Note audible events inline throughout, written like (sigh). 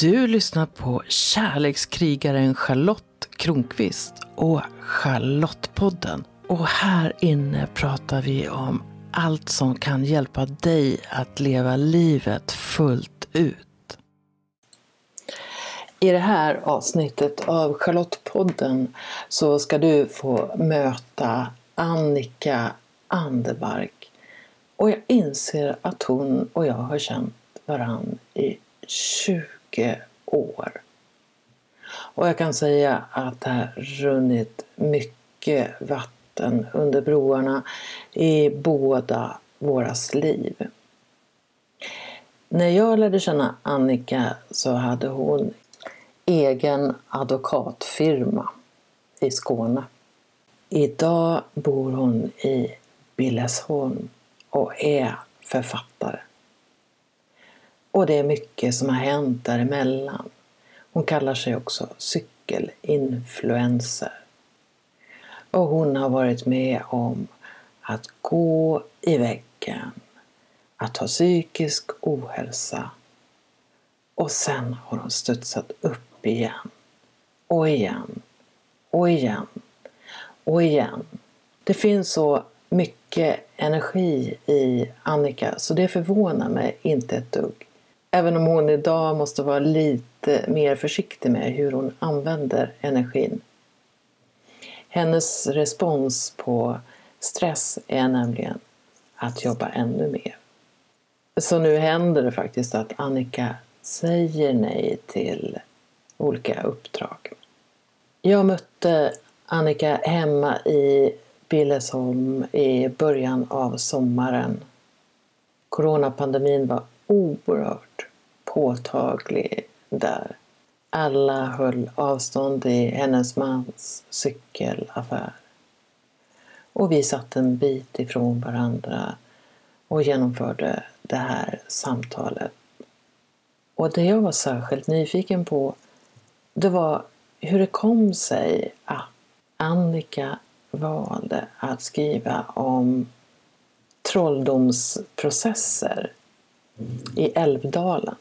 Du lyssnar på kärlekskrigaren Charlotte Kronqvist och Charlottepodden. Och här inne pratar vi om allt som kan hjälpa dig att leva livet fullt ut. I det här avsnittet av Charlottepodden så ska du få möta Annika Anderbark. Och jag inser att hon och jag har känt varann i 20 år. Och jag kan säga att det har runnit mycket vatten under broarna i båda våras liv. När jag lärde känna Annika så hade hon egen advokatfirma i Skåne. Idag bor hon i Billesholm och är författare. Och det är mycket som har hänt däremellan. Hon kallar sig också cykelinfluencer. Och hon har varit med om att gå i väggen, att ha psykisk ohälsa och sen har hon studsat upp igen och igen och igen och igen. Det finns så mycket energi i Annika så det förvånar mig inte ett dugg. Även om hon idag måste vara lite mer försiktig med hur hon använder energin. Hennes respons på stress är nämligen att jobba ännu mer. Så nu händer det faktiskt att Annika säger nej till olika uppdrag. Jag mötte Annika hemma i Billesholm i början av sommaren. Coronapandemin var oerhört påtaglig där. Alla höll avstånd i hennes mans cykelaffär. Och vi satt en bit ifrån varandra och genomförde det här samtalet. Och det jag var särskilt nyfiken på det var hur det kom sig att Annika valde att skriva om trolldomsprocesser i Älvdalen.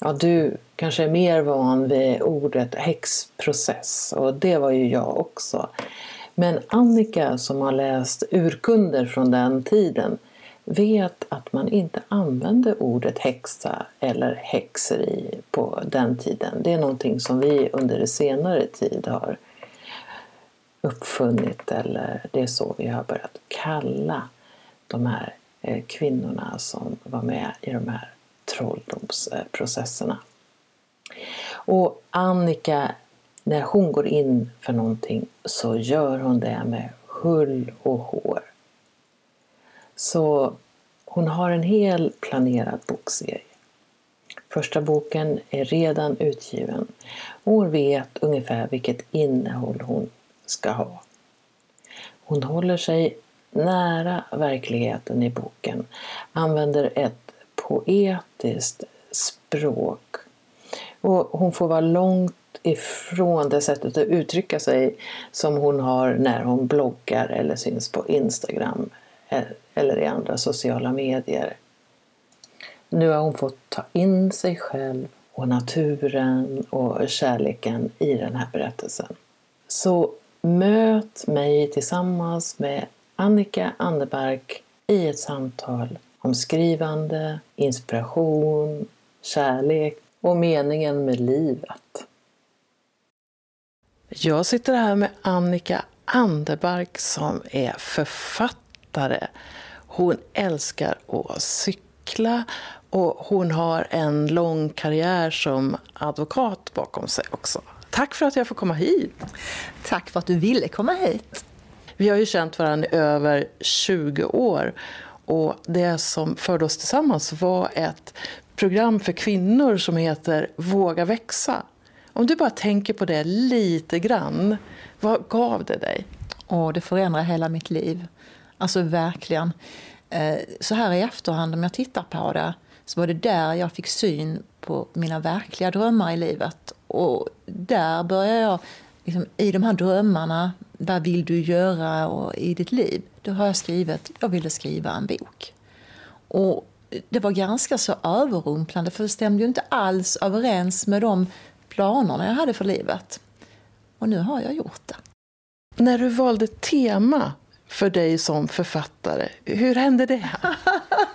Ja, du kanske är mer van vid ordet häxprocess och det var ju jag också. Men Annika som har läst urkunder från den tiden vet att man inte använde ordet häxa eller häxeri på den tiden. Det är någonting som vi under senare tid har uppfunnit eller det är så vi har börjat kalla de här eh, kvinnorna som var med i de här trolldomsprocesserna. Och Annika, när hon går in för någonting så gör hon det med hull och hår. Så hon har en hel planerad bokserie. Första boken är redan utgiven och hon vet ungefär vilket innehåll hon ska ha. Hon håller sig nära verkligheten i boken, använder ett poetiskt språk. Och hon får vara långt ifrån det sättet att uttrycka sig som hon har när hon bloggar eller syns på Instagram e- eller i andra sociala medier. Nu har hon fått ta in sig själv och naturen och kärleken i den här berättelsen. Så möt mig tillsammans med Annika Anderbark i ett samtal om skrivande, inspiration, kärlek och meningen med livet. Jag sitter här med Annika Anderbark som är författare. Hon älskar att cykla och hon har en lång karriär som advokat bakom sig också. Tack för att jag får komma hit. Tack för att du ville komma hit. Vi har ju känt varandra i över 20 år och det som förde oss tillsammans var ett program för kvinnor som heter Våga växa. Om du bara tänker på det lite grann, vad gav det dig? Och det förändrar hela mitt liv. Alltså verkligen. Eh, så här i efterhand, om jag tittar på det, så var det där jag fick syn på mina verkliga drömmar i livet. Och där började jag, liksom, i de här drömmarna, vad vill du göra och, i ditt liv? Då har jag skrivit, jag ville skriva en bok. Och det var ganska så överrumplande för det stämde ju inte alls överens med de planerna jag hade för livet. Och nu har jag gjort det. När du valde tema för dig som författare, hur hände det?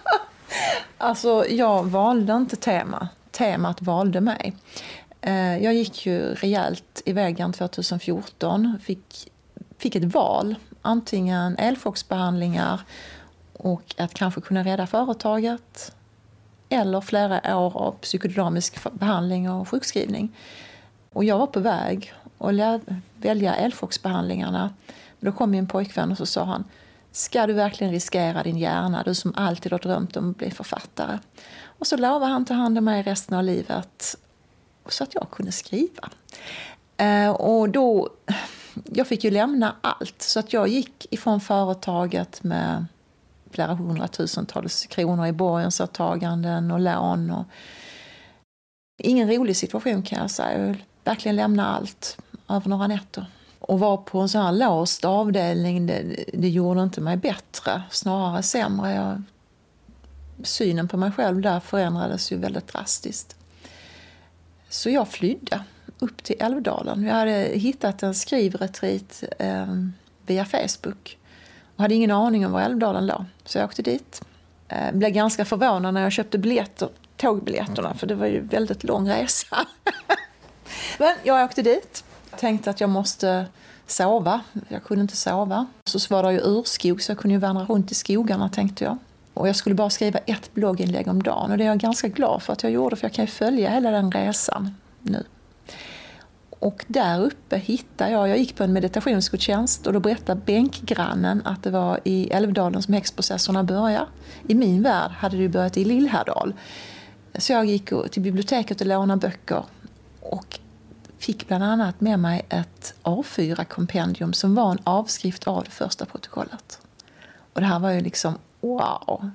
(laughs) alltså, jag valde inte tema. Temat valde mig. Eh, jag gick ju rejält i väggen 2014. Fick, fick ett val. Antingen elchocksbehandlingar och att kanske kunna rädda företaget eller flera år av psykodynamisk behandling och sjukskrivning. Och jag var på väg att välja elchocksbehandlingarna. Då kom min pojkvän och så sa han Ska du verkligen riskera din hjärna, du som alltid har drömt om att bli författare? Och så lovade han ta hand om mig resten av livet så att jag kunde skriva. Eh, och då, jag fick ju lämna allt, så att jag gick ifrån företaget med flera hundratusentals kronor i borgensåtaganden och lån. Och ingen rolig situation kan jag säga. Jag verkligen lämna allt över några nätter. Och vara på en sån här låst avdelning, det, det gjorde inte mig bättre, snarare sämre. Jag, synen på mig själv där förändrades ju väldigt drastiskt. Så jag flydde upp till Älvdalen. Jag hade hittat en skrivretreat eh, via Facebook och hade ingen aning om var Älvdalen låg. Så jag åkte dit. Eh, blev ganska förvånad när jag köpte biljetter, tågbiljetterna för det var ju väldigt lång resa. (laughs) Men jag åkte dit. Tänkte att jag måste sova. Jag kunde inte sova. Så var det ju urskog så jag kunde ju vandra runt i skogarna tänkte jag. Och jag skulle bara skriva ett blogginlägg om dagen och det är jag ganska glad för att jag gjorde för jag kan ju följa hela den resan nu. Och där uppe hittade jag, jag gick på en meditationsgudstjänst och då berättade bänkgrannen att det var i Älvdalen som häxprocesserna började. I min värld hade det börjat i Lillhärdal. Så jag gick till biblioteket och lånade böcker och fick bland annat med mig ett A4-kompendium som var en avskrift av det första protokollet. Och det här var ju liksom wow!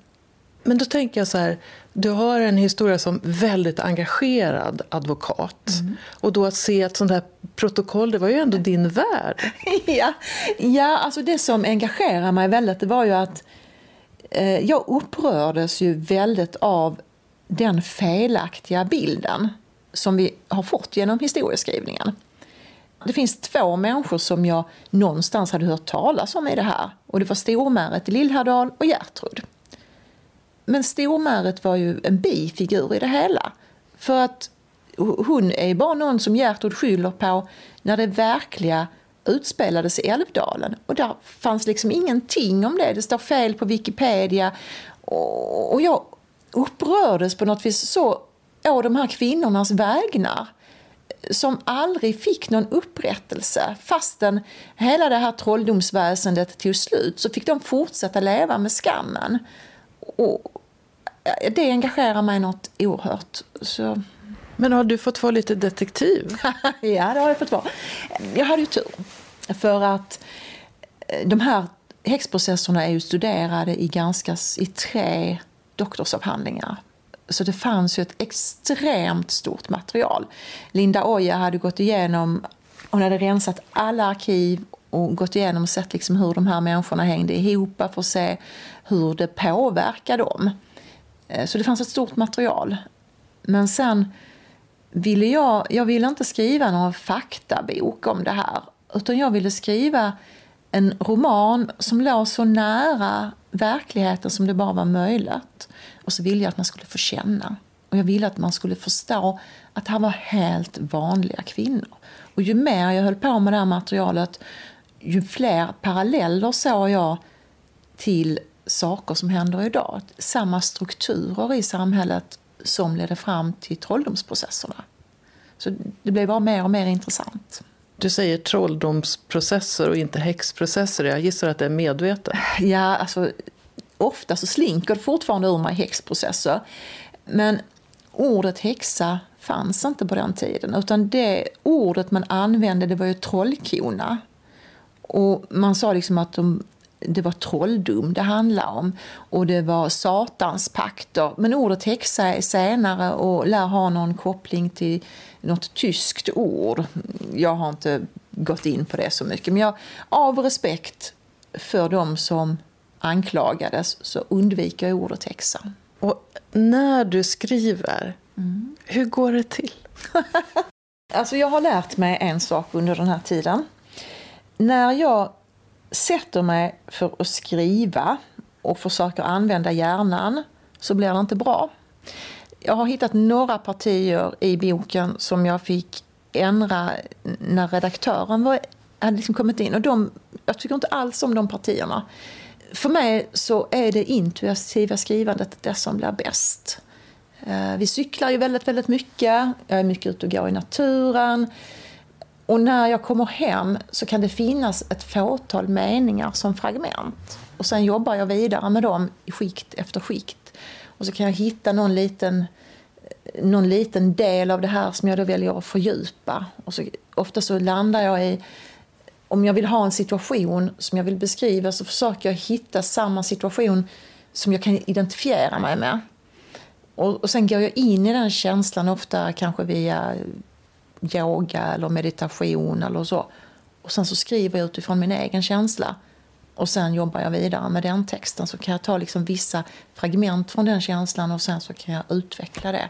Men då tänker jag så här, du har en historia som väldigt engagerad advokat. Mm. Och då att se ett sånt här protokoll, det var ju ändå din värld. (laughs) ja, ja, alltså det som engagerar mig väldigt det var ju att eh, jag upprördes ju väldigt av den felaktiga bilden som vi har fått genom historieskrivningen. Det finns två människor som jag någonstans hade hört talas om i det här. Och det var Stormäret i Lillhärdal och Gertrud. Men Stormäret var ju en bifigur i det hela. För att hon är bara någon som Gertrud skyller på när det verkliga utspelades i Älvdalen. Och där fanns liksom ingenting om det. Det står fel på Wikipedia. Och jag upprördes på något vis så å de här kvinnornas vägnar som aldrig fick någon upprättelse. Fastän hela det här trolldomsväsendet tog slut så fick de fortsätta leva med skammen. Och det engagerar mig något oerhört. Så... Men har du fått vara lite detektiv? (laughs) ja, det har jag fått vara. Jag hade ju tur. För att eh, de här häxprocesserna är ju studerade i, ganska, i tre doktorsavhandlingar. Så det fanns ju ett extremt stort material. Linda Oja hade gått igenom, hon hade rensat alla arkiv och gått igenom och sett liksom hur de här människorna hängde ihop för att se hur det påverkar dem. Eh, så det fanns ett stort material. Men sen ville jag, jag ville inte skriva någon faktabok om det här. Utan jag ville skriva en roman som låg så nära verkligheten som det bara var möjligt. Och så ville jag att man skulle få känna. Och jag ville att man skulle förstå att det här var helt vanliga kvinnor. Och ju mer jag höll på med det här materialet, ju fler paralleller såg jag till saker som händer idag. Samma strukturer i samhället som ledde fram till trolldomsprocesserna. Så det blev bara mer och mer intressant. Du säger trolldomsprocesser och inte häxprocesser. Jag gissar att det är medvetet. Ja, alltså ofta så slinker det fortfarande ur mig häxprocesser. Men ordet häxa fanns inte på den tiden. Utan det ordet man använde det var ju trollkona. Och man sa liksom att de, det var trolldom det handlade om. Och det var satans pakter. Men ordet häxa är senare och lär ha någon koppling till något tyskt ord. Jag har inte gått in på det så mycket. Men jag, av respekt för de som anklagades så undviker jag ordet häxa. Och när du skriver, mm. hur går det till? (laughs) alltså jag har lärt mig en sak under den här tiden. När jag sätter mig för att skriva och försöker använda hjärnan så blir det inte bra. Jag har hittat några partier i boken som jag fick ändra när redaktören var, hade liksom kommit in. Och de, jag tycker inte alls om de partierna. För mig så är det intuitiva skrivandet det som blir bäst. Eh, vi cyklar ju väldigt, väldigt mycket. Jag är mycket ute och går i naturen. Och när jag kommer hem så kan det finnas ett fåtal meningar som fragment. Och sen jobbar jag vidare med dem i skikt efter skikt. Och så kan jag hitta någon liten, någon liten del av det här som jag då väljer att fördjupa. Och så, ofta så landar jag i om jag vill ha en situation som jag vill beskriva så försöker jag hitta samma situation som jag kan identifiera mig med. Och, och sen går jag in i den känslan ofta kanske via yoga eller meditation eller så. Och sen så skriver jag utifrån min egen känsla. Och sen jobbar jag vidare med den texten. Så kan jag ta liksom vissa fragment från den känslan och sen så kan jag utveckla det.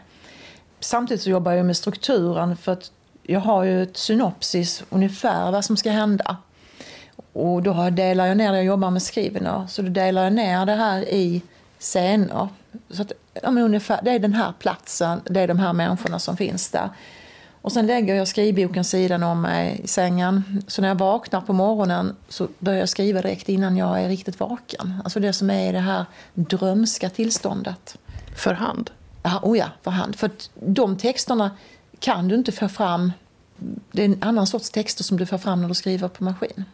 Samtidigt så jobbar jag med strukturen för att jag har ju ett synopsis ungefär vad som ska hända. Och då delar jag ner det, jag jobbar med skrivningar, så då delar jag ner det här i scener. Så att, ja, ungefär, det är den här platsen, det är de här människorna som finns där. Och sen lägger jag skrivboken sidan om mig i sängen. Så när jag vaknar på morgonen så börjar jag skriva direkt innan jag är riktigt vaken. Alltså det som är det här drömska tillståndet. För hand? Ja, oh ja, för hand. För de texterna kan du inte få fram. Det är en annan sorts texter som du får fram när du skriver på maskin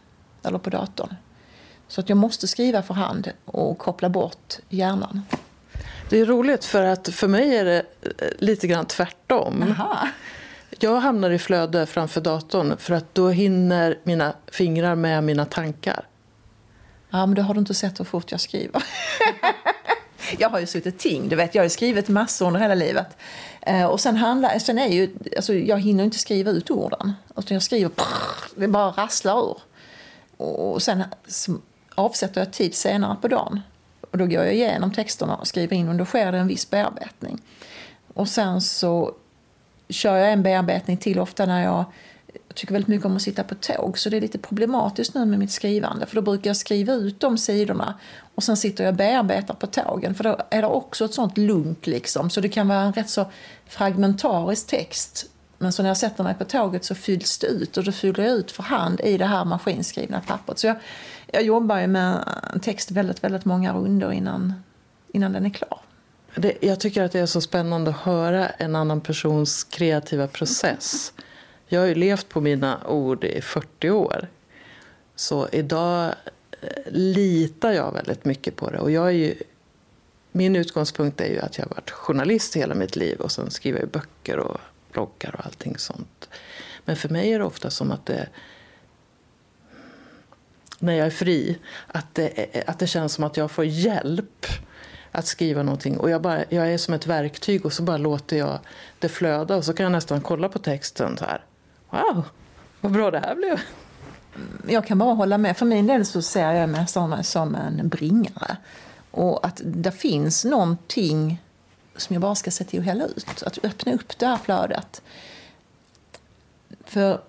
eller på datorn. Så att jag måste skriva för hand och koppla bort hjärnan. Det är roligt för att för mig är det eh, lite grann tvärtom. Aha. Jag hamnar i flöde framför datorn för att då hinner mina fingrar med mina tankar. Ja, men då har du inte sett hur fort jag skriver. (laughs) jag har ju suttit ting, du vet, jag har skrivit massor under hela livet. Eh, och sen handlar, sen är ju, alltså jag hinner inte skriva ut orden. Utan jag skriver, prr, det bara rasslar ur. Och sen avsätter jag tid senare på dagen. Och då går jag igenom texterna och skriver in och då sker det en viss bearbetning. Och sen så kör jag en bearbetning till ofta när jag tycker väldigt mycket om att sitta på tåg. Så det är lite problematiskt nu med mitt skrivande. För då brukar jag skriva ut de sidorna och sen sitter jag och bearbetar på tågen. För då är det också ett sånt lunk liksom. Så det kan vara en rätt så fragmentarisk text. Men så när jag sätter mig på tåget så fylls det ut och då fyller jag ut för hand i det här maskinskrivna pappret. Så jag, jag jobbar ju med en text väldigt, väldigt många runder innan, innan den är klar. Det, jag tycker att det är så spännande att höra en annan persons kreativa process. Jag har ju levt på mina ord i 40 år. Så idag eh, litar jag väldigt mycket på det. Och jag är ju, min utgångspunkt är ju att jag har varit journalist hela mitt liv och sen skriver jag böcker och bloggar och allting sånt. Men för mig är det ofta som att det när jag är fri, att det, eh, att det känns som att jag får hjälp att skriva någonting. Och jag, bara, jag är som ett verktyg och så bara låter jag det flöda och så kan jag nästan kolla på texten så här. Wow, vad bra det här blev. Jag kan bara hålla med. För min del så ser jag mig som, som en bringare. Och att det finns någonting som jag bara ska se till att hälla ut. Att öppna upp det här flödet. För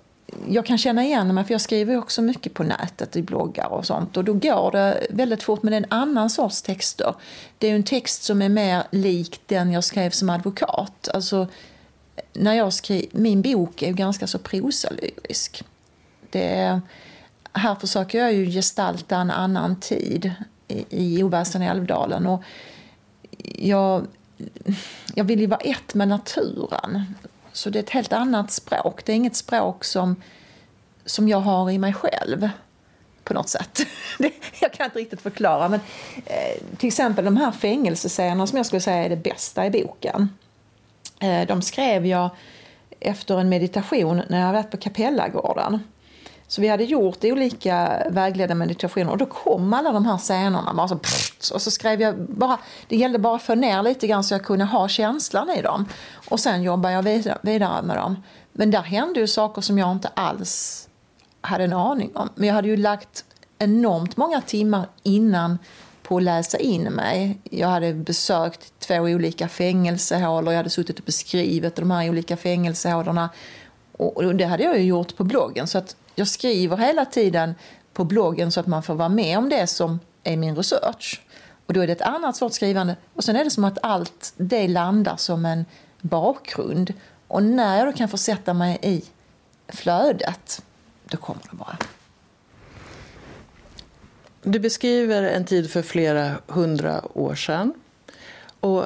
jag kan känna igen mig, för jag skriver också mycket på nätet i bloggar och sånt. Och då går det väldigt fort, men det är en annan sorts texter. Det är en text som är mer lik den jag skrev som advokat. Alltså, när jag skrev, min bok är ju ganska så prosalyrisk. Det här försöker jag ju gestalta en annan tid i, i Oväsen i Älvdalen. Och jag, jag vill ju vara ett med naturen. Så det är ett helt annat språk. Det är inget språk som, som jag har i mig själv på något sätt. (laughs) Det, jag kan inte riktigt förklara. Men, eh, till exempel de här fängelsescenerna som jag skulle säga är det bästa i boken. Eh, de skrev jag efter en meditation när jag varit på Kapellagården. Så vi hade gjort olika vägledda meditationer och då kom alla de här scenerna. Bara så, pff, och så skrev jag bara, det gällde bara att få ner lite grann så jag kunde ha känslan i dem. Och sen jobbade jag vidare med dem. Men där hände ju saker som jag inte alls hade en aning om. Men jag hade ju lagt enormt många timmar innan på att läsa in mig. Jag hade besökt två olika fängelsehålor, jag hade suttit och beskrivit de här olika fängelsehålorna. Och det hade jag ju gjort på bloggen. Så att jag skriver hela tiden på bloggen så att man får vara med om det som är min research. Och då är det ett annat sorts skrivande. Och sen är det som att allt det landar som en bakgrund. Och när jag då kan få sätta mig i flödet, då kommer det bara. Du beskriver en tid för flera hundra år sedan. Och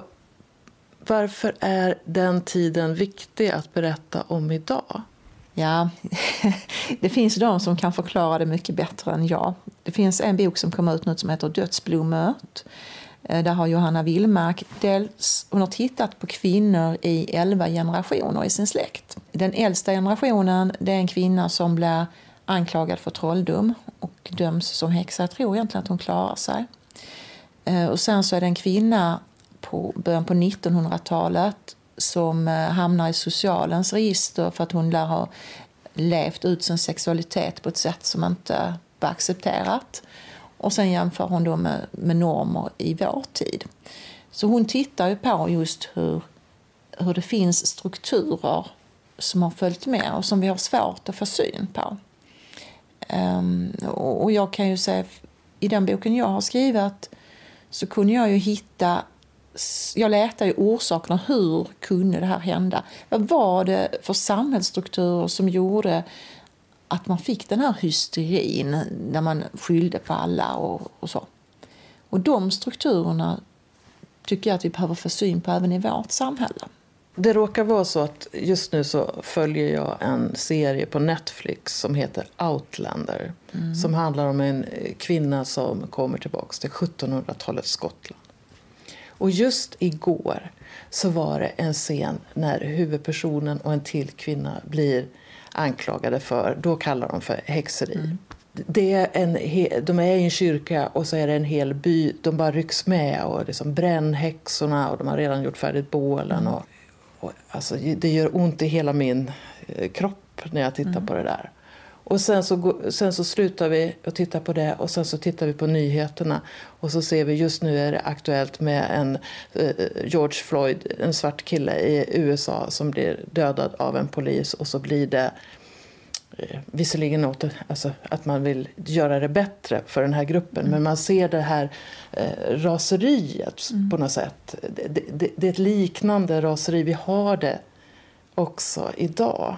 varför är den tiden viktig att berätta om idag? Ja, (laughs) det finns de som kan förklara det mycket bättre än jag. Det finns en bok som kommer ut nu som heter Dödsblommört. Eh, där har Johanna Willmark dels, hon har tittat på kvinnor i elva generationer i sin släkt. Den äldsta generationen det är en kvinna som blir anklagad för trolldom och döms som häxa. Jag tror egentligen att hon klarar sig. Eh, och sen så är det en kvinna på början på 1900-talet som eh, hamnar i socialens register för att hon lär ha levt ut sin sexualitet på ett sätt som inte var accepterat. Och sen jämför hon då med, med normer i vår tid. Så hon tittar ju på just hur, hur det finns strukturer som har följt med och som vi har svårt att få syn på. Um, och jag kan ju säga, i den boken jag har skrivit så kunde jag ju hitta jag letade i orsakerna. Hur kunde det här hända? Vad var det för samhällsstrukturer som gjorde att man fick den här hysterin när man skyllde på alla och, och så? Och de strukturerna tycker jag att vi behöver få syn på även i vårt samhälle. Det råkar vara så att just nu så följer jag en serie på Netflix som heter Outlander. Mm. Som handlar om en kvinna som kommer tillbaka till 1700-talets Skottland. Och just igår så var det en scen när huvudpersonen och en till kvinna blir anklagade för, då kallar de för häxeri. Mm. Det är en, de är i en kyrka och så är det en hel by, de bara rycks med och liksom brännhäxorna och de har redan gjort färdigt bålen. Mm. Och, och, alltså, det gör ont i hela min eh, kropp när jag tittar mm. på det där. Och sen så, sen så slutar vi att titta på det och sen så tittar vi på nyheterna. Och så ser vi just nu är det aktuellt med en eh, George Floyd, en svart kille i USA som blir dödad av en polis och så blir det eh, visserligen åt, alltså, att man vill göra det bättre för den här gruppen mm. men man ser det här eh, raseriet mm. på något sätt. Det, det, det är ett liknande raseri, vi har det också idag.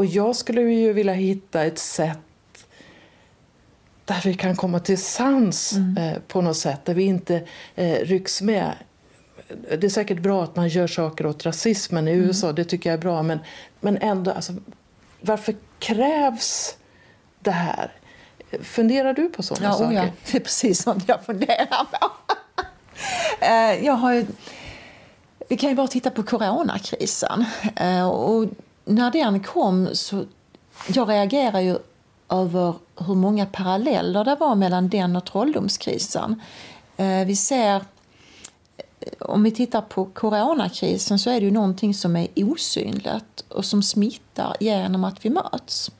Och jag skulle ju vilja hitta ett sätt där vi kan komma till sans mm. eh, på något sätt, där vi inte eh, rycks med. Det är säkert bra att man gör saker åt rasismen i mm. USA, det tycker jag är bra, men, men ändå, alltså, varför krävs det här? Funderar du på sådana ja, saker? Ja, (laughs) det är precis sånt jag funderar på. (laughs) Eh, jag har ju, vi kan ju bara titta på coronakrisen. Eh, och när den kom så jag reagerade ju över hur många paralleller det var mellan den och trolldomskrisen. Eh, vi ser, eh, om vi tittar på coronakrisen så är det ju någonting som är osynligt och som smittar genom att vi möts.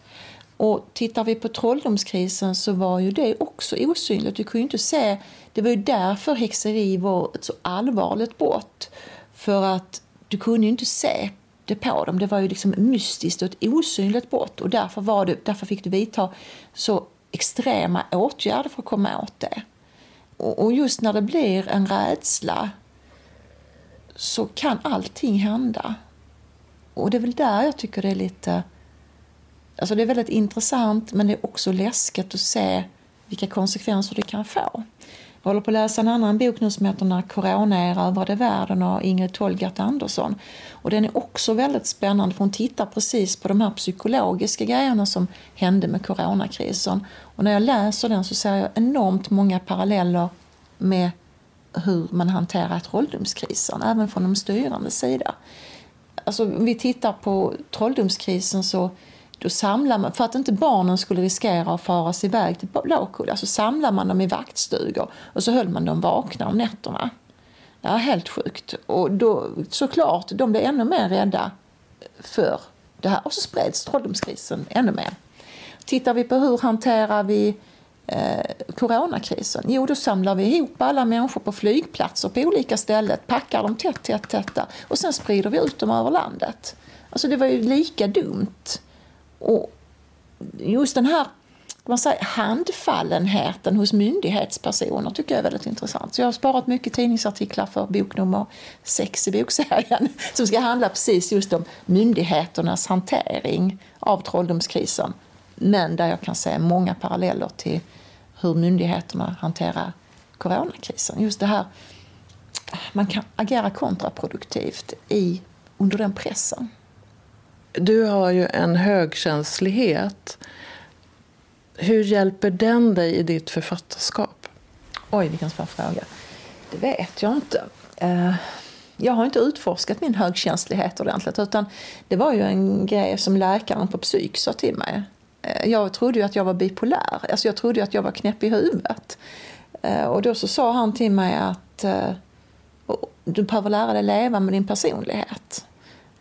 Och tittar vi på trolldomskrisen så var ju det också osynligt. Du kunde inte se, det var ju därför häxeri var ett så allvarligt brott. För att du kunde ju inte se det på dem. Det var ju liksom mystiskt och ett osynligt brott och därför, var det, därför fick du vidta så extrema åtgärder för att komma åt det. Och just när det blir en rädsla så kan allting hända. Och det är väl där jag tycker det är lite... Alltså det är väldigt intressant men det är också läskigt att se vilka konsekvenser det kan få. Jag håller på att läsa en annan bok nu som heter När corona erövrade världen av Ingrid Tolgart Andersson. Och den är också väldigt spännande för hon tittar precis på de här psykologiska grejerna som hände med coronakrisen. Och när jag läser den så ser jag enormt många paralleller med hur man hanterar trolldomskrisen, även från de styrande sida. Alltså, om vi tittar på trolldomskrisen så då samlar man, för att inte barnen skulle riskera att faras iväg till Blåkulla så samlade man dem i vaktstugor och så höll man dem vakna om nätterna. Ja, helt sjukt. Och då, såklart, de blev ännu mer rädda för det här. Och så spreds trolldomskrisen ännu mer. Tittar vi på hur hanterar vi eh, coronakrisen? Jo, då samlar vi ihop alla människor på flygplatser på olika ställen, packar dem tätt, tätt, tätt och sen sprider vi ut dem över landet. Alltså det var ju lika dumt. Och just den här man säger, handfallenheten hos myndighetspersoner tycker jag är väldigt intressant. Så jag har sparat mycket tidningsartiklar för bok nummer sex i bokserien (laughs) som ska handla precis just om myndigheternas hantering av trolldomskrisen. Men där jag kan se många paralleller till hur myndigheterna hanterar coronakrisen. Just det här, man kan agera kontraproduktivt i, under den pressen. Du har ju en högkänslighet hur hjälper den dig i ditt författarskap? Oj, vilken svår fråga. Det vet jag inte. Eh, jag har inte utforskat min högkänslighet ordentligt. Utan det var ju en grej som läkaren på psyk sa till mig. Eh, jag trodde ju att jag var bipolär. Alltså jag trodde ju att jag var knäpp i huvudet. Eh, och då så sa han till mig att du behöver lära dig leva med din personlighet.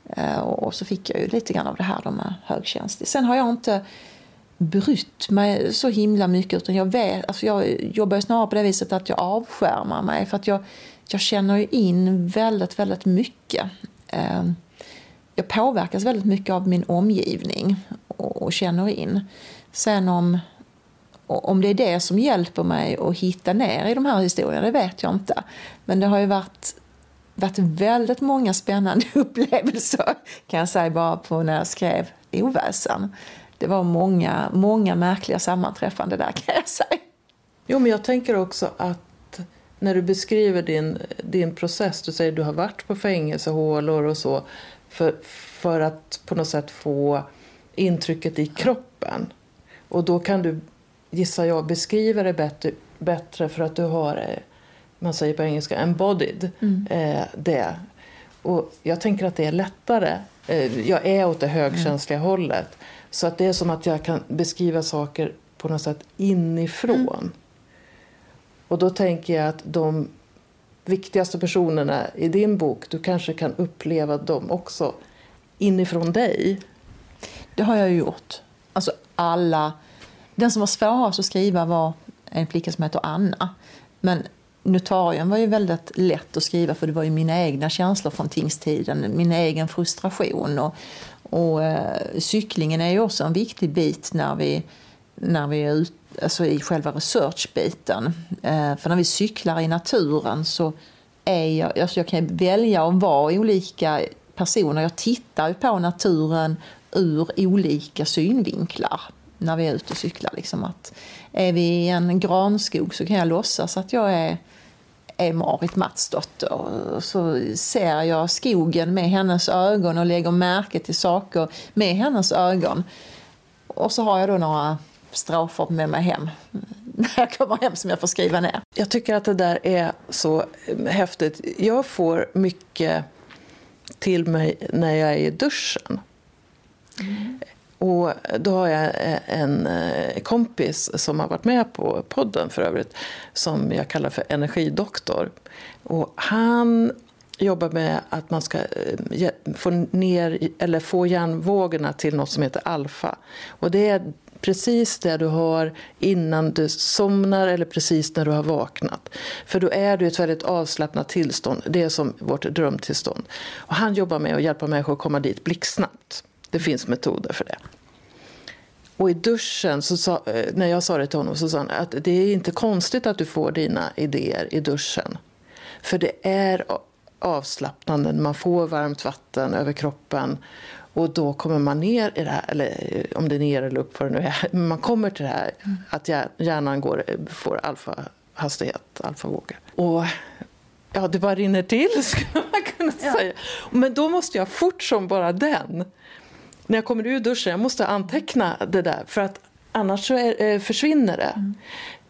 Eh, och så fick jag ju lite grann av det här med högkänslig. Sen har jag inte brytt mig så himla mycket. Utan jag, vet, alltså jag jobbar snarare på det viset att jag avskärmar mig. För att jag, jag känner in väldigt, väldigt mycket. Eh, jag påverkas väldigt mycket av min omgivning och känner in. Sen om, om det är det som hjälper mig att hitta ner i de här historierna, det vet jag inte. Men det har ju varit, varit väldigt många spännande (laughs) upplevelser kan jag säga bara på när jag skrev Oväsen det var många, många märkliga sammanträffande där kan jag säga. Jo, men jag tänker också att när du beskriver din, din process, du säger att du har varit på fängelsehålor och så för, för att på något sätt få intrycket i kroppen. Och då kan du, gissar jag, beskriva det bättre, bättre för att du har, man säger på engelska, embodied mm. eh, det. Och jag tänker att det är lättare. Eh, jag är åt det högkänsliga mm. hållet. Så att det är som att jag kan beskriva saker på något sätt inifrån. Mm. Och då tänker jag att de viktigaste personerna i din bok, du kanske kan uppleva dem också inifrån dig. Det har jag gjort. Alltså alla... Den som var svårast att skriva var en flicka som heter Anna. Men notarien var ju väldigt lätt att skriva för det var ju mina egna känslor från tingstiden, min egen frustration och, och eh, cyklingen är ju också en viktig bit när vi, när vi är ut, alltså i själva researchbiten. Eh, för när vi cyklar i naturen så är jag, alltså jag kan välja att vara olika personer. Jag tittar ju på naturen ur olika synvinklar när vi är ute och cyklar. Liksom att är vi i en granskog så kan jag låtsas att jag är är Marit Matsdotter. Så ser jag skogen med hennes ögon och lägger märke till saker med hennes ögon. Och så har jag då några strofer med mig hem (laughs) när jag kommer hem som jag får skriva ner. Jag tycker att det där är så häftigt. Jag får mycket till mig när jag är i duschen. Mm. Och då har jag eh, en eh, kompis som har varit med på podden för övrigt som jag kallar för energidoktor. Och han jobbar med att man ska eh, få, ner, eller få hjärnvågorna till något som heter alfa. Och det är precis det du har innan du somnar eller precis när du har vaknat. För då är du i ett väldigt avslappnat tillstånd. Det är som vårt drömtillstånd. Och han jobbar med att hjälpa människor att komma dit blixtsnabbt. Det finns metoder för det. Och i duschen, så sa, eh, när jag sa det till honom, så sa han att det är inte konstigt att du får dina idéer i duschen. För det är avslappnande, man får varmt vatten över kroppen och då kommer man ner i det här, eller om det är ner eller upp, vad det nu är. (laughs) Man kommer till det här mm. att hjärnan går, får alfahastighet, alfavågor. Och ja, det bara rinner till, (laughs) skulle man kunna ja. säga. Men då måste jag fort som bara den när jag kommer ur duschen, jag måste anteckna det där för att annars så är, eh, försvinner det. Mm.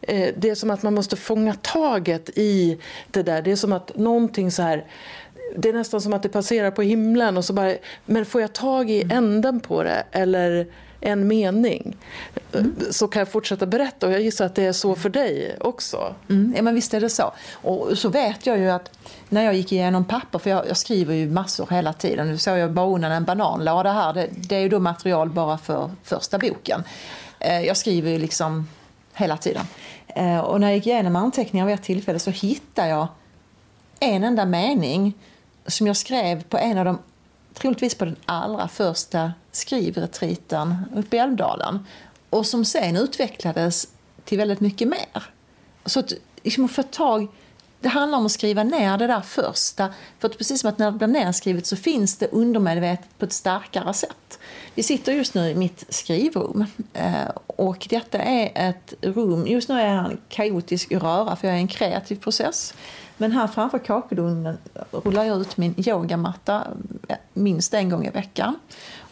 Eh, det är som att man måste fånga taget i det där. Det är som att någonting så här det är nästan som att det passerar på himlen och så bara, men får jag tag i mm. änden på det eller en mening mm. så kan jag fortsätta berätta och jag gissar att det är så för dig också. Mm, ja men visst är det så. Och så vet jag ju att när jag gick igenom papper, för jag, jag skriver ju massor hela tiden, nu såg jag bara undan en bananlåda här, det, det är ju då material bara för första boken. Eh, jag skriver ju liksom hela tiden. Eh, och när jag gick igenom anteckningar vid ett tillfälle så hittade jag en enda mening som jag skrev på en av de, troligtvis på den allra första skrivretriten uppe i Älvdalen. Och som sen utvecklades till väldigt mycket mer. Så att liksom få tag det handlar om att skriva ner det där första. För att precis som att när det blir nedskrivet så finns det undermedvetet på ett starkare sätt. Vi sitter just nu i mitt skrivrum eh, och detta är ett rum, just nu är jag en kaotisk röra för jag är i en kreativ process. Men här framför kakelugnen rullar jag ut min yogamatta eh, minst en gång i veckan.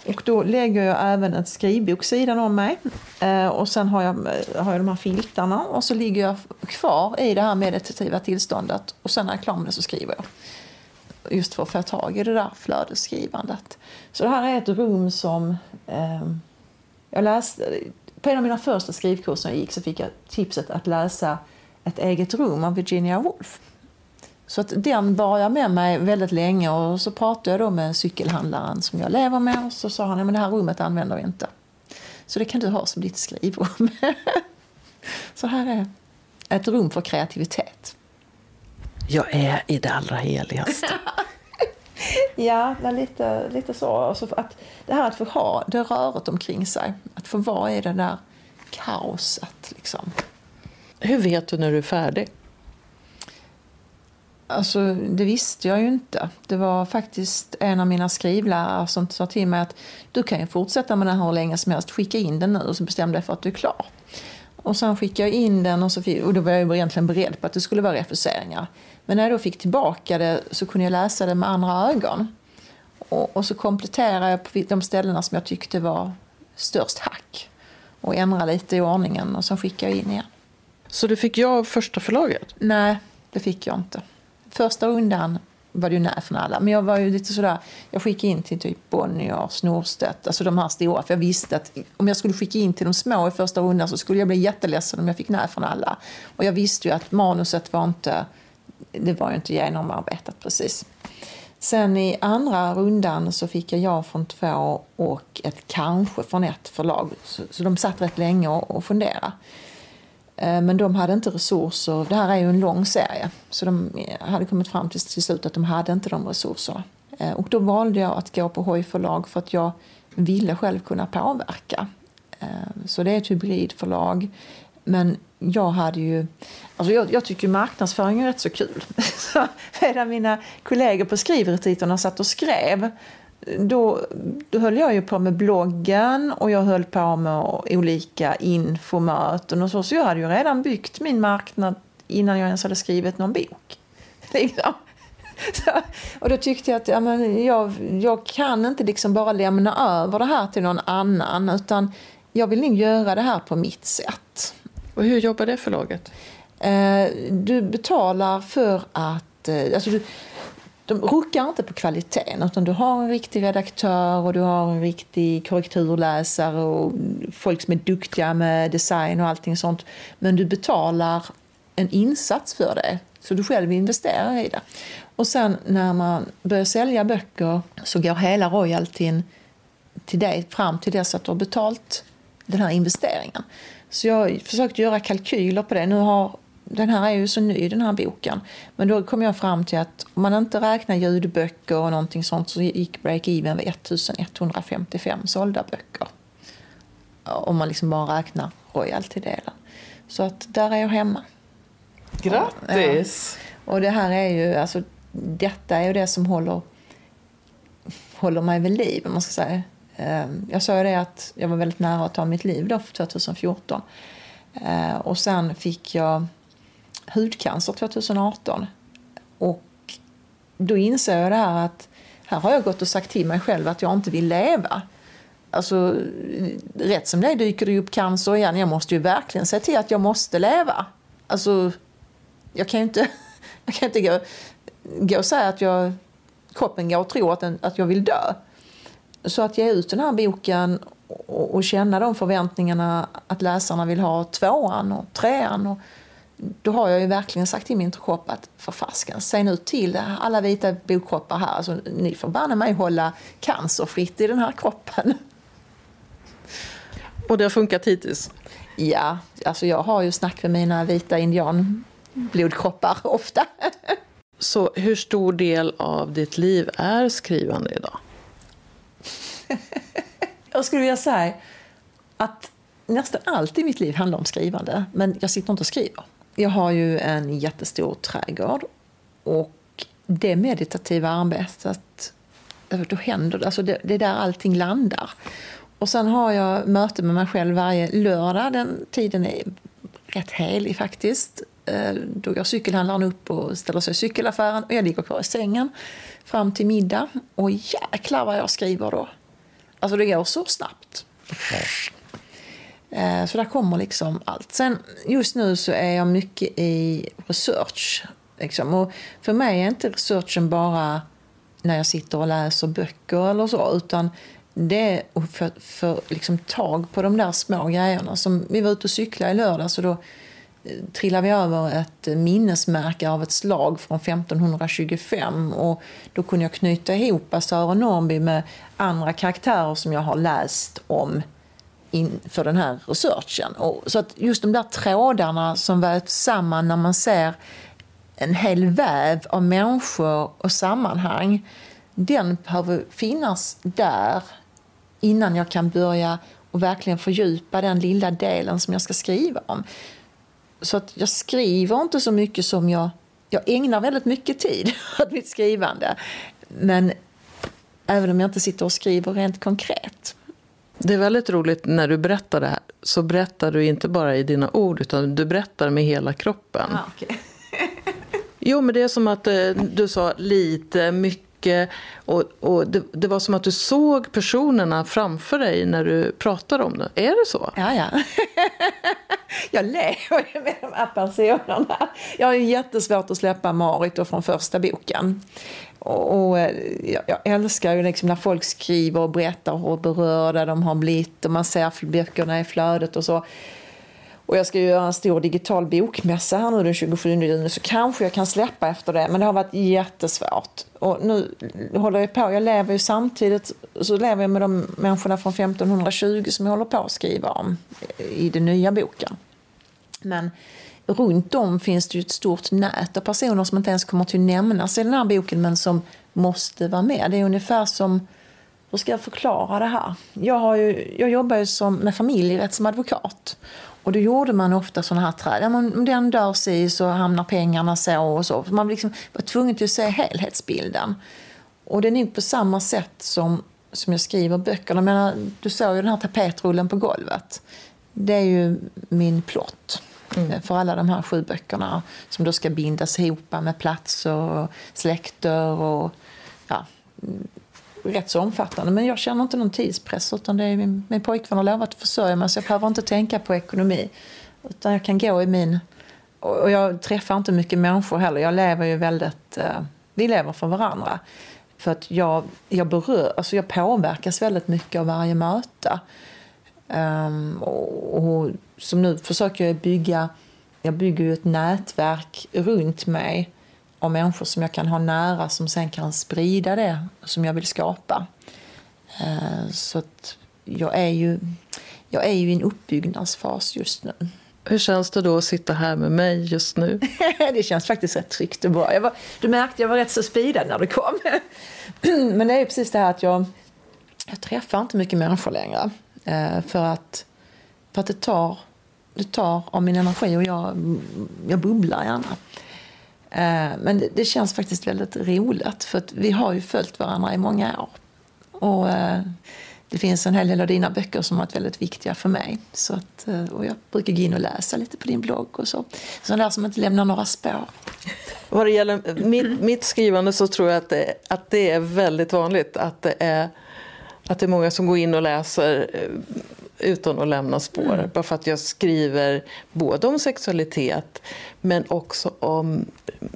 Och då lägger jag även ett skrivbok sidan om mig. Eh, och sen har jag, har jag de här filtarna och så ligger jag kvar i det här meditativa tillståndet. Och sen när jag är klar med det så skriver jag. Just för att få tag i det där flödesskrivandet. Så det här är ett rum som eh, jag läste. På en av mina första skrivkurser jag gick så fick jag tipset att läsa Ett eget rum av Virginia Woolf. Så att den bar jag med mig väldigt länge och så pratade jag då med cykelhandlaren som jag lever med och så sa han att det här rummet använder vi inte. Så det kan du ha som ditt skrivrum. (laughs) så här är ett rum för kreativitet. Jag är i det allra heligaste. (laughs) ja, lite, lite så. Alltså att det här att få ha det röret omkring sig. Att få vara i det där kaoset. Liksom. Hur vet du när du är färdig? Alltså, det visste jag ju inte. Det var faktiskt en av mina skrivlärare som sa till mig att du kan ju fortsätta med den här hur länge som helst. Skicka in den nu och så bestäm dig för att du är klar. Och sen skickade jag in den och, så fick, och då var jag egentligen beredd på att det skulle vara refuseringar. Men när jag då fick tillbaka det så kunde jag läsa det med andra ögon. Och, och så kompletterade jag på de ställena som jag tyckte var störst hack. Och ändrade lite i ordningen och så skickade jag in igen. Så du fick ja av första förlaget? Nej, det fick jag inte första rundan var det ju nej från alla. Men jag var ju lite sådär, jag skickade in till typ Bonnier, Snorstedt, alltså de här stora. För jag visste att om jag skulle skicka in till de små i första rundan så skulle jag bli jätteledsen om jag fick nej från alla. Och jag visste ju att manuset var inte, det var ju inte genomarbetat precis. Sen i andra rundan så fick jag ja från två och ett kanske från ett förlag. Så, så de satt rätt länge och, och funderade. Eh, men de hade inte resurser. Det här är ju en lång serie. Så de eh, hade kommit fram till, till slut att de hade inte de resurserna. Eh, och då valde jag att gå på Hoj förlag för att jag ville själv kunna påverka. Så det är ett hybridförlag. Men jag hade ju... Alltså jag, jag tycker marknadsföring är rätt så kul. (laughs) Så medan mina kollegor på skrivretiterna satt och skrev då, då höll jag ju på med bloggen och jag höll på med olika infomöten och så. Så jag hade ju redan byggt min marknad innan jag ens hade skrivit någon bok. (laughs) Liksom. Så, och då tyckte jag att ja, men jag, jag kan inte liksom bara lämna över det här till någon annan utan jag vill nog göra det här på mitt sätt. Och hur jobbar det förlaget? Eh, du betalar för att... Eh, alltså du, de ruckar inte på kvaliteten utan du har en riktig redaktör och du har en riktig korrekturläsare och folk som är duktiga med design och allting sånt. Men du betalar en insats för det, så du själv investerar i det. Och sen när man börjar sälja böcker så går hela royaltyn till dig fram till dess att du har betalt den här investeringen. Så jag har försökt göra kalkyler på det. Nu har den här är ju så ny den här boken. Men då kom jag fram till att om man inte räknar ljudböcker och någonting sånt så gick break-even vid 1155 sålda böcker. Om man liksom bara räknar royalty-delen. Så att där är jag hemma. Grattis! Ja. Och det här är ju, alltså detta är ju det som håller, håller mig vid liv, om man ska säga. Ehm, jag sa ju det att jag var väldigt nära att ta mitt liv då, 2014. Ehm, och sen fick jag hudcancer 2018. Och då inser jag det här att här har jag gått och sagt till mig själv att jag inte vill leva. Alltså, rätt som det dyker det upp cancer igen. Jag måste ju verkligen se till att jag måste leva. Alltså, jag kan ju inte, (laughs) jag kan inte gå, gå och säga att jag, kroppen går och tror att, den, att jag vill dö. Så att ge ut den här boken och, och känna de förväntningarna att läsarna vill ha tvåan och trean och då har jag ju verkligen sagt till min kropp att för fasken, säg nu till alla vita bokkroppar här, alltså, ni får banne mig hålla cancerfritt i den här kroppen. Och det har funkat hittills? Ja, alltså jag har ju snack med mina vita indianblodkroppar ofta. Så hur stor del av ditt liv är skrivande idag? jag skulle vilja säga att nästan allt i mitt liv handlar om skrivande. Men jag sitter inte och skriver. Jag har ju en jättestor trädgård och det meditativa arbetet, eh, då händer det. Alltså det, det är där allting landar. Och sen har jag möte med mig själv varje lördag. Den tiden är rätt helig faktiskt. Eh, då går cykelhandlaren upp och ställer sig i cykelaffären och jag ligger kvar i sängen fram till middag. Och jäklar vad jag skriver då. Alltså det går så snabbt. Eh, så där kommer liksom allt. Sen just nu så är jag mycket i research. Liksom. Och för mig är inte researchen bara när jag sitter och läser böcker eller så, utan det är att få för, liksom, tag på de där små grejerna. Som vi var ute och cyklade i lördags och då eh, trillade vi över ett minnesmärke av ett slag från 1525 och då kunde jag knyta ihop Sören Norrby med andra karaktärer som jag har läst om inför den här researchen. Och, så att just de där trådarna som vävs samman när man ser en hel väv av människor och sammanhang, den behöver finnas där innan jag kan börja och verkligen fördjupa den lilla delen som jag ska skriva om. Så att jag skriver inte så mycket som jag... Jag ägnar väldigt mycket tid (laughs) åt mitt skrivande. Men även om jag inte sitter och skriver rent konkret. Det är väldigt roligt när du berättar det här. Så berättar du inte bara i dina ord, utan du berättar med hela kroppen. Ah, okay. (laughs) jo, men det är som att eh, du sa lite, mycket och, och det, det, var som att du såg personerna framför dig när du pratade om det. Är det så? Ja, ja. (laughs) jag lever ju med de här personerna. Jag har ju jättesvårt att släppa Marit från första boken. Och, och eh, jag, jag, älskar ju liksom när folk skriver och berättar hur berörda de har blivit och man ser böckerna i flödet och så och jag ska ju göra en stor digital bokmässa här nu den 27 juni så kanske jag kan släppa efter det. Men det har varit jättesvårt. Och nu håller jag på, jag lever ju samtidigt så lever jag med de människorna från 1520 som jag håller på att skriva om i den nya boken. Men runt om finns det ju ett stort nät av personer som inte ens kommer till nämnas i den här boken men som måste vara med. Det är ungefär som hur ska jag förklara det här? Jag, har ju, jag jobbar ju som, med familjerätt som advokat. Och då gjorde man ofta sådana här träd. Om den dör sig så hamnar pengarna så och så. Man liksom var tvungen till att se helhetsbilden. Och det är nog på samma sätt som, som jag skriver böckerna. menar, du såg ju den här tapetrullen på golvet. Det är ju min plott. Mm. För alla de här sju böckerna som då ska bindas ihop med platser och släkter och ja, rätt så omfattande. Men jag känner inte någon tidspress utan det är min, min pojkvän har lovat att försörja mig så jag behöver inte tänka på ekonomi. Utan jag kan gå i min... Och jag träffar inte mycket människor heller. Jag lever ju väldigt... Eh, vi lever för varandra. För att jag, jag, berör, alltså jag påverkas väldigt mycket av varje möte. Um, och, och, som nu försöker jag bygga... Jag bygger ju ett nätverk runt mig av människor som jag kan ha nära som sen kan sprida det som jag vill skapa. Eh, så att jag är ju, jag är ju i en uppbyggnadsfas just nu. Hur känns det då att sitta här med mig just nu? (laughs) det känns faktiskt rätt tryggt och bra. Var, du märkte jag var rätt så speedad när du kom. (clears throat) Men det är precis det här att jag, jag träffar inte mycket människor längre. Eh, för att, för att det, tar, det tar av min energi och jag, jag bubblar gärna. Eh, men det, känns faktiskt väldigt roligt för att vi har ju följt varandra i många år. Och eh, det finns en hel del av dina böcker som har varit väldigt viktiga för mig. Så att, eh, och jag brukar gå in och läsa lite på din blogg och så. Sådana där som inte lämnar några spår. Vad det gäller mitt, mitt skrivande så tror jag att det, att det är väldigt vanligt att det är att det är många som går in och läser utan att lämna spår. Mm. Bara för att jag skriver både om sexualitet men också om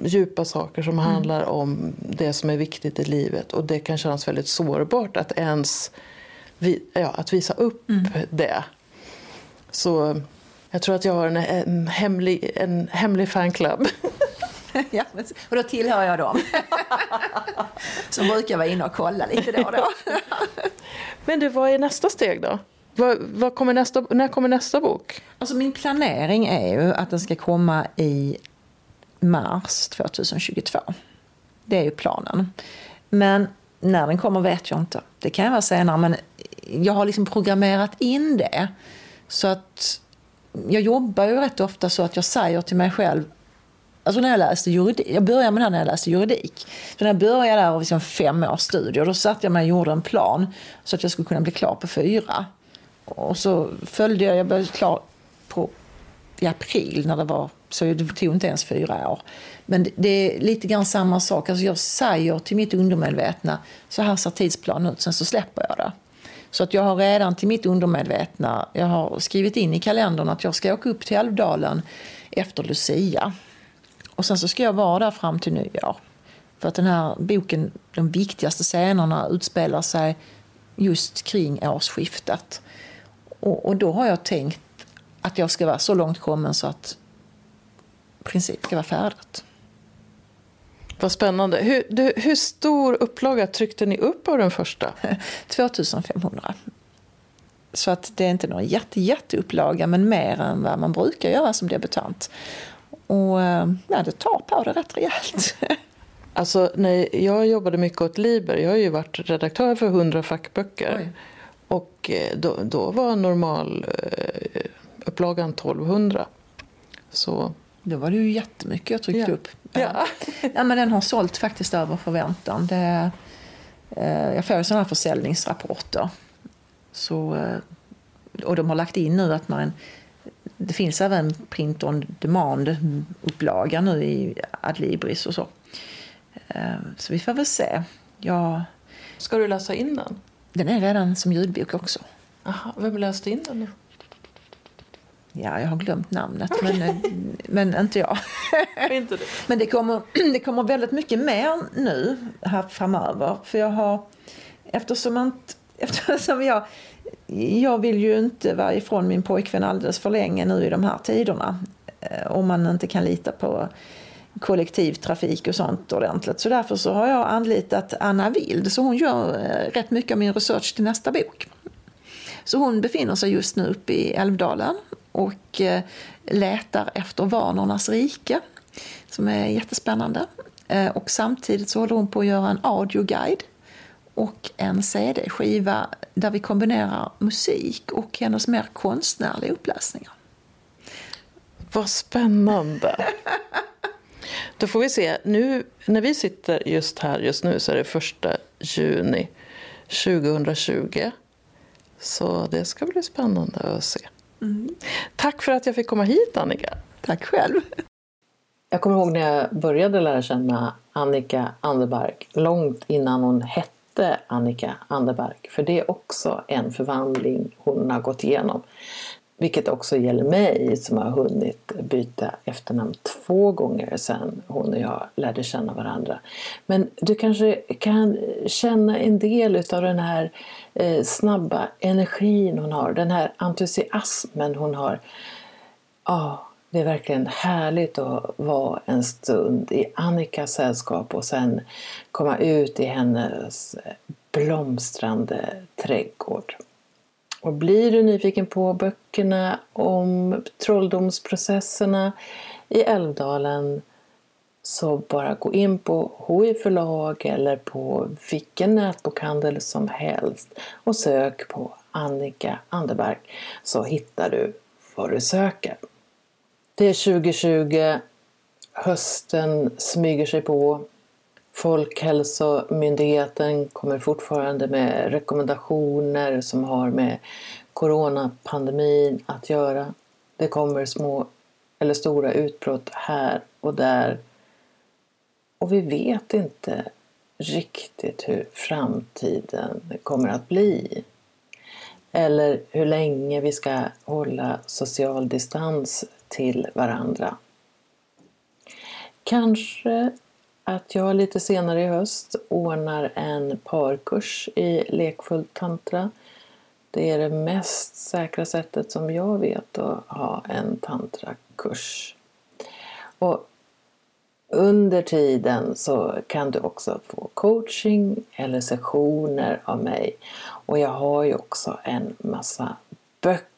djupa saker som mm. handlar om det som är viktigt i livet. Och det kan kännas väldigt sårbart att ens ja, att visa upp mm. det. Så jag tror att jag har en, en hemlig, en hemlig fanclub. (laughs) (laughs) ja, och då tillhör jag dem. (laughs) Som brukar vara inne och kolla lite då och då. (laughs) Men du, vad är nästa steg då? Vad, vad kommer nästa, när kommer nästa bok? Alltså min planering är ju att den ska komma i mars 2022. Det är ju planen. Men när den kommer vet jag inte. Det kan vara senare, men jag har liksom programmerat in det. Så att jag jobbar ju rätt ofta så att jag säger till mig själv Alltså när jag läste juridik, jag började med det här när jag läste juridik. Så när jag började där och liksom fem års studier, då satte jag mig och gjorde en plan så att jag skulle kunna bli klar på fyra. Och så följde jag, jag blev klar på, i april när det var, så det tog inte ens fyra år. Men det är lite grann samma sak, alltså jag säger till mitt undermedvetna, så här ser tidsplanen ut, sen så släpper jag det. Så att jag har redan till mitt undermedvetna, jag har skrivit in i kalendern att jag ska åka upp till Älvdalen efter Lucia. Och sen så ska jag vara där fram till nyår. För att den här boken, de viktigaste scenerna utspelar sig just kring årsskiftet. Och, och då har jag tänkt att jag ska vara så långt kommen så att i princip ska vara färdigt. Vad spännande. Hur, du, hur stor upplaga tryckte ni upp av den första? (laughs) 2500. Så att det är inte någon jätte, jätteupplaga, men mer än vad man brukar göra som debutant. Och ja, det tar på det rätt rejält. (laughs) Alltså, när jag jobbade mycket åt Liber, jag har ju varit redaktör för 100 fackböcker. Oj. Och eh, då, då var normal eh, upplagan 1200. Så. Då var det ju jättemycket jag tryckte ja. upp. Ja. ja, men den har sålt faktiskt över förväntan. Det, eh, jag får ju sådana här försäljningsrapporter. Så, eh, och de har lagt in nu att man det finns även print on demand-upplaga nu i Adlibris och så. Eh, så vi får väl se. Jag... Ska du läsa in den? Den är redan som ljudbok också. Aha, vem läste in den nu? Ja, jag har glömt namnet, men, eh, men inte jag. (laughs) inte det. Men det kommer, (clears throat) det kommer väldigt mycket mer nu här framöver. För jag har, eftersom, man, (laughs) eftersom jag jag vill ju inte vara ifrån min pojkvän alldeles för länge nu i de här tiderna. Eh, om man inte kan lita på kollektivtrafik och sånt ordentligt. Så därför så har jag anlitat Anna Wild, så hon gör eh, rätt mycket av min research till nästa bok. Så hon befinner sig just nu uppe i Älvdalen och eh, letar efter Vanornas rike, som är jättespännande. Och samtidigt så håller hon på att göra en audioguide och en CD-skiva där vi kombinerar musik och hennes mer konstnärliga uppläsningar. Vad spännande! (laughs) Då får vi se. Nu, när vi sitter just här just nu så är det första juni 2020. Så det ska bli spännande att se. Mm. Tack för att jag fick komma hit Annika. Tack själv. Jag kommer ihåg när jag började lära känna Annika Anderberg långt innan hon hette hette Annika Anderberg. För det är också en förvandling hon har gått igenom. Vilket också gäller mig som har hunnit byta efternamn två gånger sedan hon och jag lärde känna varandra. Men du kanske kan känna en del av den här eh, snabba energin hon har, den här entusiasmen hon har. Ja, det är verkligen härligt att vara en stund i Annikas sällskap och sen komma ut i hennes blomstrande trädgård. Och blir du nyfiken på böckerna om trolldomsprocesserna i Älvdalen så bara gå in på HI förlag eller på vilken nätbokhandel som helst och sök på Annika Anderberg så hittar du vad du söker. Det är 2020, hösten smyger sig på. Folkhälsomyndigheten kommer fortfarande med rekommendationer som har med coronapandemin att göra. Det kommer små eller stora utbrott här och där. Och vi vet inte riktigt hur framtiden kommer att bli. Eller hur länge vi ska hålla social distans till varandra. Kanske att jag lite senare i höst ordnar en parkurs i lekfull tantra. Det är det mest säkra sättet som jag vet att ha en tantrakurs. Och Under tiden så kan du också få coaching eller sessioner av mig. Och jag har ju också en massa böcker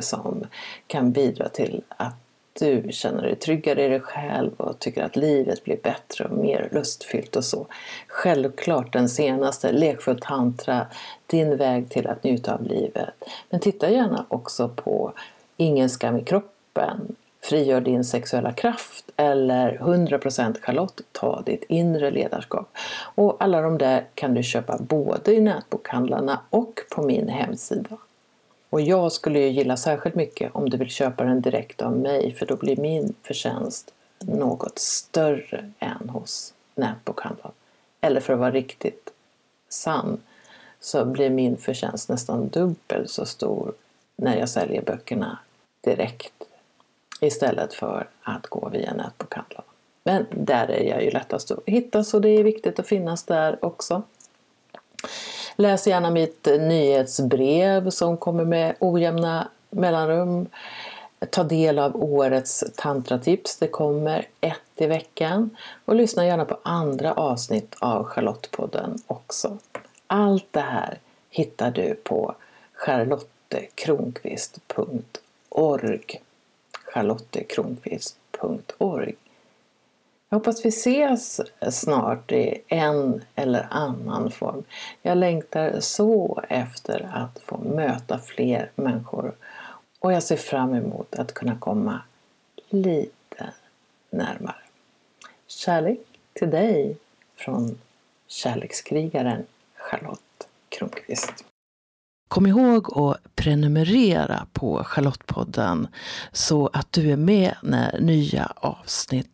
som kan bidra till att du känner dig tryggare i dig själv och tycker att livet blir bättre och mer lustfyllt och så. Självklart den senaste, Lekfull tantra, din väg till att njuta av livet. Men titta gärna också på Ingen skam i kroppen, Frigör din sexuella kraft eller 100% Charlotte, ta ditt inre ledarskap. Och alla de där kan du köpa både i nätbokhandlarna och på min hemsida. Och jag skulle ju gilla särskilt mycket om du vill köpa den direkt av mig för då blir min förtjänst något större än hos nätbokhandlaren. Eller för att vara riktigt sann så blir min förtjänst nästan dubbelt så stor när jag säljer böckerna direkt istället för att gå via nätbokhandlarna. Men där är jag ju lättast att hitta så det är viktigt att finnas där också. Läs gärna mitt nyhetsbrev som kommer med ojämna mellanrum. Ta del av årets tantratips, det kommer ett i veckan. Och lyssna gärna på andra avsnitt av Charlottepodden också. Allt det här hittar du på charlottekronqvist.org charlottekronqvist.org jag hoppas vi ses snart i en eller annan form. Jag längtar så efter att få möta fler människor och jag ser fram emot att kunna komma lite närmare. Kärlek till dig från kärlekskrigaren Charlotte Kronqvist. Kom ihåg att prenumerera på Charlottepodden så att du är med när nya avsnitt